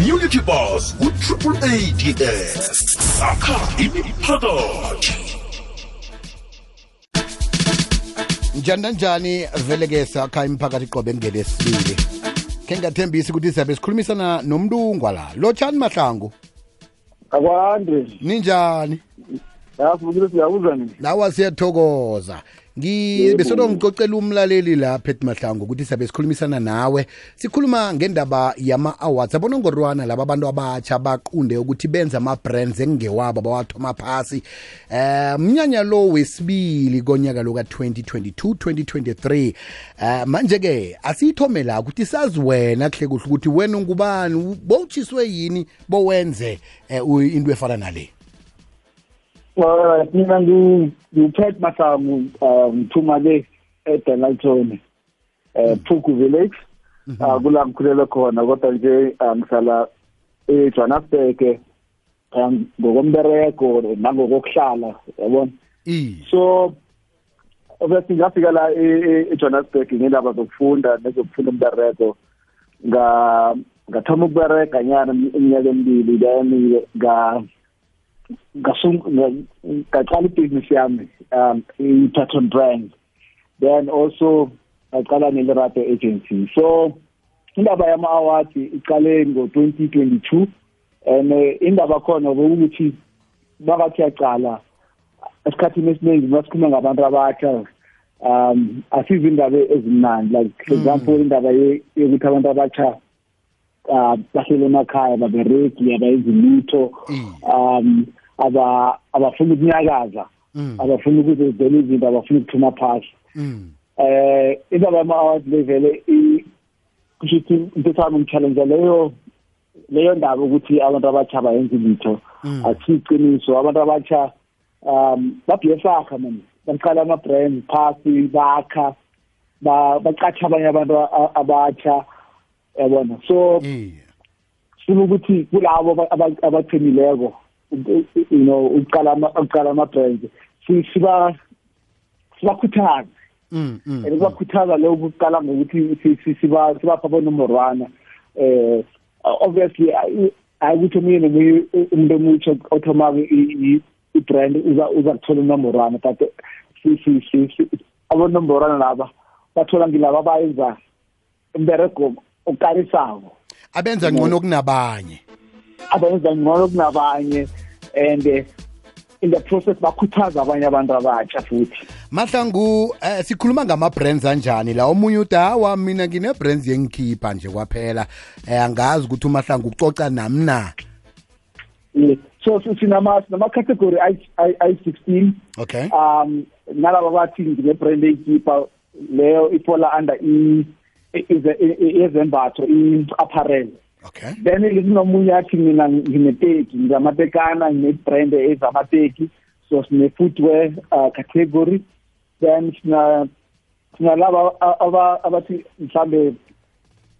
community bus ku-triple ads sakha imiphakathi njani nanjani vele-ke sakha imiphakathi qobe ngelesibili khe ngingathembisi ukuthi sizabe sikhulumisana nomlungwa la lotshani mahlangu? Akwande ninjani? Yafukile siyabuza nini? Lawa siyathokoza ngibesolo ngicocela umlaleli la Pet Mahlango ukuthi sabe sikhulumisana nawe sikhuluma ngendaba yama-awards. Abonongorwana laba abantu abatsha baqunde ukuthi benze ama-brands engewabo bawathoma phasi. Eh mnyanya lo wesibili konyaka loka 2022 2023 eh manje-ke asiyithome la ukuthi sazi wena kuhle kuhle ukuthi wena ungubani bowutshiswe yini bowenze um into efana nale Eh, mina ngi- ngiphethe mahlangu um ngithuma-ke edenalton um phuku village. Ah, kula ngikhulele khona kodwa nje ah, ngihlala ejohannesburg um ngokombereko nangokokuhlala yabona? So obviously ngafika la e- e- ejohannesburg ngendaba zokufunda nezokufunda umbereko nga ngathoma ukubereka nyana iminyaka emibili then nga ngasu- nga- ngaqala ibhizinisi yami um i-patron brand. Then also ngaqala nelerato agency. So indaba yama-awards iqale ngo-twenty twenty-two and eh, indaba khona bokuthi bakathi yaqala esikhathini esiningi masikhuluma ngabantu abatsha um asizi indaba ezimnandi. Like for example indaba ye- yokuthi abantu abatsha uh bahlele emakhaya babereki abayenzi lutho. Um aba abafuna ukunyakaza Mm. abafuna ukuzenzela izinto abafuna ukuthuma phasi Mm. eh indaba yama-awards levele i- kusho ukuthi into sami ngi-challenge leyo leyo ndaba ukuthi abantu abatsha bayenza litho Mm. akusiyiqiniso abantu abatsha um babhiyesakha man baqala ama-brand phasi bakha ba- baqatsha abanye abantu a- abatsha yabona so iye sifuna ukuthi kulabo aba- aba- abaqinileko you know ukuqala ama- ukuqala ama-brands. Si- siba sibakhuthaze. Mm, mm, and kubakhuthaza lokhu kuqala ngokuthi si- si- siba- sibapha abonomorwana eh obviously ayi- hayi ukuthi omunye nomunye umuntu omutsha othomako i- i- i-brand uza uza kuthola unomorwana but si- si- si- si- abonomorwana laba bathola ngilaba abayenza umberego okarisako abenza ngcono kunabanye. Abenza ngcono kunabanye. And eh, in the process bakhuthaza abanye abantu abatsha futhi mahlangu eh, sikhuluma ngama-brands anjani la omunye uthi hawa mina ngine-brands yengikhipha nje kwaphela eh, angazi ukuthi umahlangu ucoca nami na Yeah. so so sinama sinama-category ayi-sixteen okay um nalaba bathi ngine-brand eyikipa leyo ifola under i- i- ize- i- i- ezembatho i-apparel okay then kunomunye athi mina ngineteki ngamatekana ngine-brand ezamateki so sine-footwear uh, category then sina sinalaba a- aba- abathi mhlambe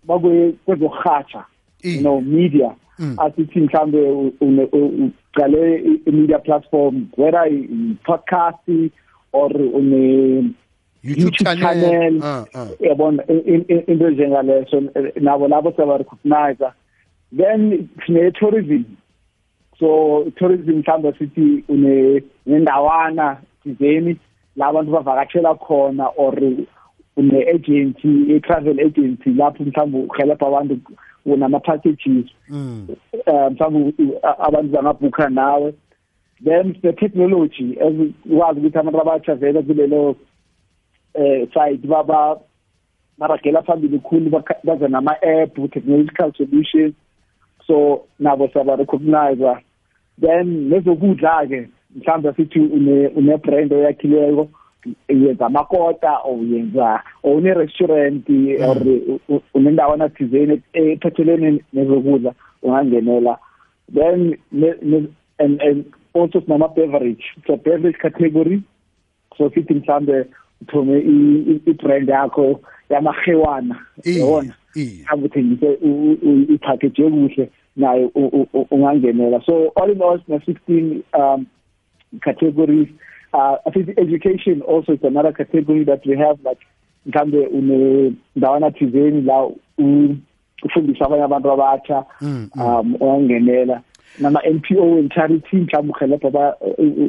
bakwe kwezokurhatsha you Iye. know media Mm. asithi mhlambe u- une- u- uqale i- i-media platform whether i-podcast or une youtube channel. channel. Uh, uh. yabona in- in- in- into enjengaleso eh, nabo labo siyabarecognize then sine-tourism. So tourism mhlawumbe sithi une nendawana thizeni la abantu bavakatshela khona or une-agency i-travel agency lapho mhlawumbe uhelebha abantu unama-packages Mm. um mhlawumbe u- a- abantu bangabhukha nawe. Then sine-technology ezikwazi ukuthi abantu abatsha vele kulelo eh side baba baragela phambili khulu bakha- baze nama-app technological solutions. So nabo siyabarecognize then nezokudla-ke mhlawumbe sithi une- une-brand oyakhileko yenza amakota or yenza or une-restaurant or u- u- unendawana thizeni ephathelene nezokudla ungangenela. Then ne- ne- and and also sinama-beverage. So beverage category so sithi mhlambe uthome i- i- i-brand yakho yamahewana. Iye, yabona? iye. mhlawumbe uthengise ipackage kuhle nayo u- u- u- ungangenela. So all in all sina-sixteen um categories. Uh, I think education also is another category that we have like mhlambe unendawana thizeni la u- ufundisa abanye abantu abatsha um ongenela nama-NPO and charity mhlawumbe uhelebha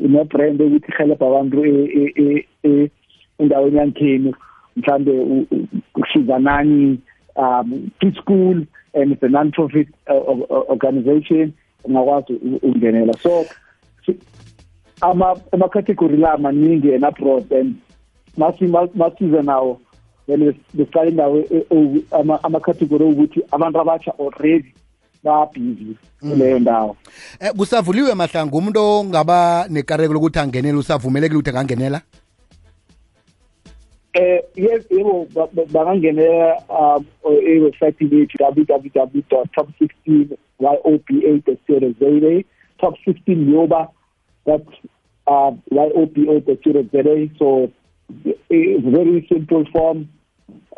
ne-brand ukuthi ihelebha abantu e- e- e- endaweni yankhenu mhlambe usizanani um preschool and the a non-profit uh, or- or- organization ungakwazi ungenela. So ama-category la maningi and abroad and masi masize nawo then besiqala indawo e- ama- ama-category ukuthi abantu abatsha already babhizi kuleyo ndawo. Eh kusavuliwe mahlanga umuntu ongaba nekareko lokuthi angenele usavumelekile ukuthi angangenela eh yes yebo ba- ba- bangangenela um e-website yethu www.top16yoba.co.za top 16 yoba that uh, yobo.co.za so it's very simple form.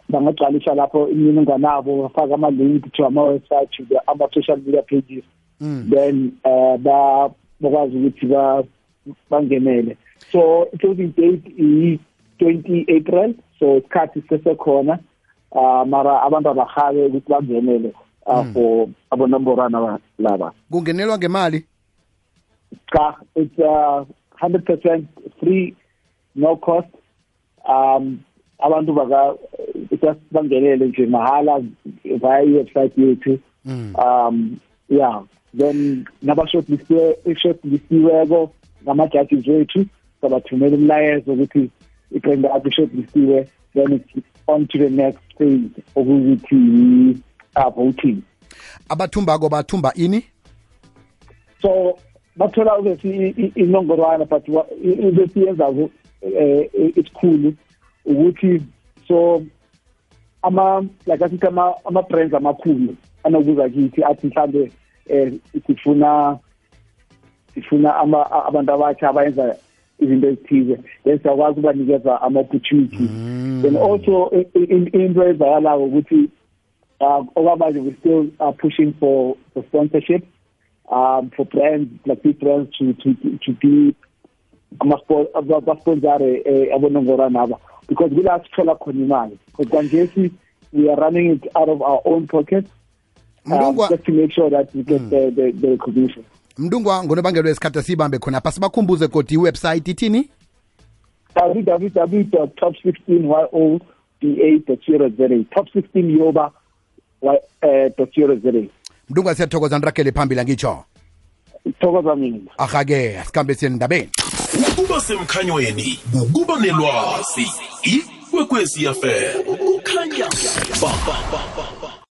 Bangagcwalisa lapho imininingwane abo bafaka ama-link to ama-website to the ama-social media pages. Then uh, ba bakwazi ukuthi ba bangenele. So closing date i 20 April so isikhathi sisesekhona uh mara abantu abahabe ukuthi bangenele uh, for abonamborana laba. Kungenelwa ngemali? Cha it's uh 100% free no cost. Um abantu baka just bangenele nje mahala via website yethu. Um yeah. Then nabashortlistiwe ishortlistiweko ngama-judges wethu sabathumela umlayezo ukuthi iqembu lakho ishortlistiwe then it's on to the next phase okuthi uh, voting abathumbako bathumba ini? So bathola ubese inongorwana but wa- i- ibese yenza isikhulu ukuthi so ama like asithi ama ama brands amakhulu anokuza kithi athi mhlambe eh sifuna sifuna ama abantu abatsha abayenza izinto ezithize then siyakwazi ukubanikeza ama-opportunity then also i- i- into ezayalayo ukuthi uh, okwamanje we still are pushing for, for sponsorship um, for brands like these brands to to to be abasponsore eh, abonongorwana aba. Because kula sithola khona imali. Because kwanjesi we are running it out of our own pockets um, just to make sure that we get the, the, the recognition mntungwa ngonobangelo wesikhathi asiyibambe khona. Pha sibakhumbuze kodi iwebsite ithini? www.top16yoba.co.za top 16 yoba uh, mntungwa siyathokoza nirakele phambili angitsho thokoza mina. Ahake asikhambe siye endabeni ukuba semkhanyweni ukuba nelwazi. Ikwekwezi yafela kukhanya ba, ba, ba, ba.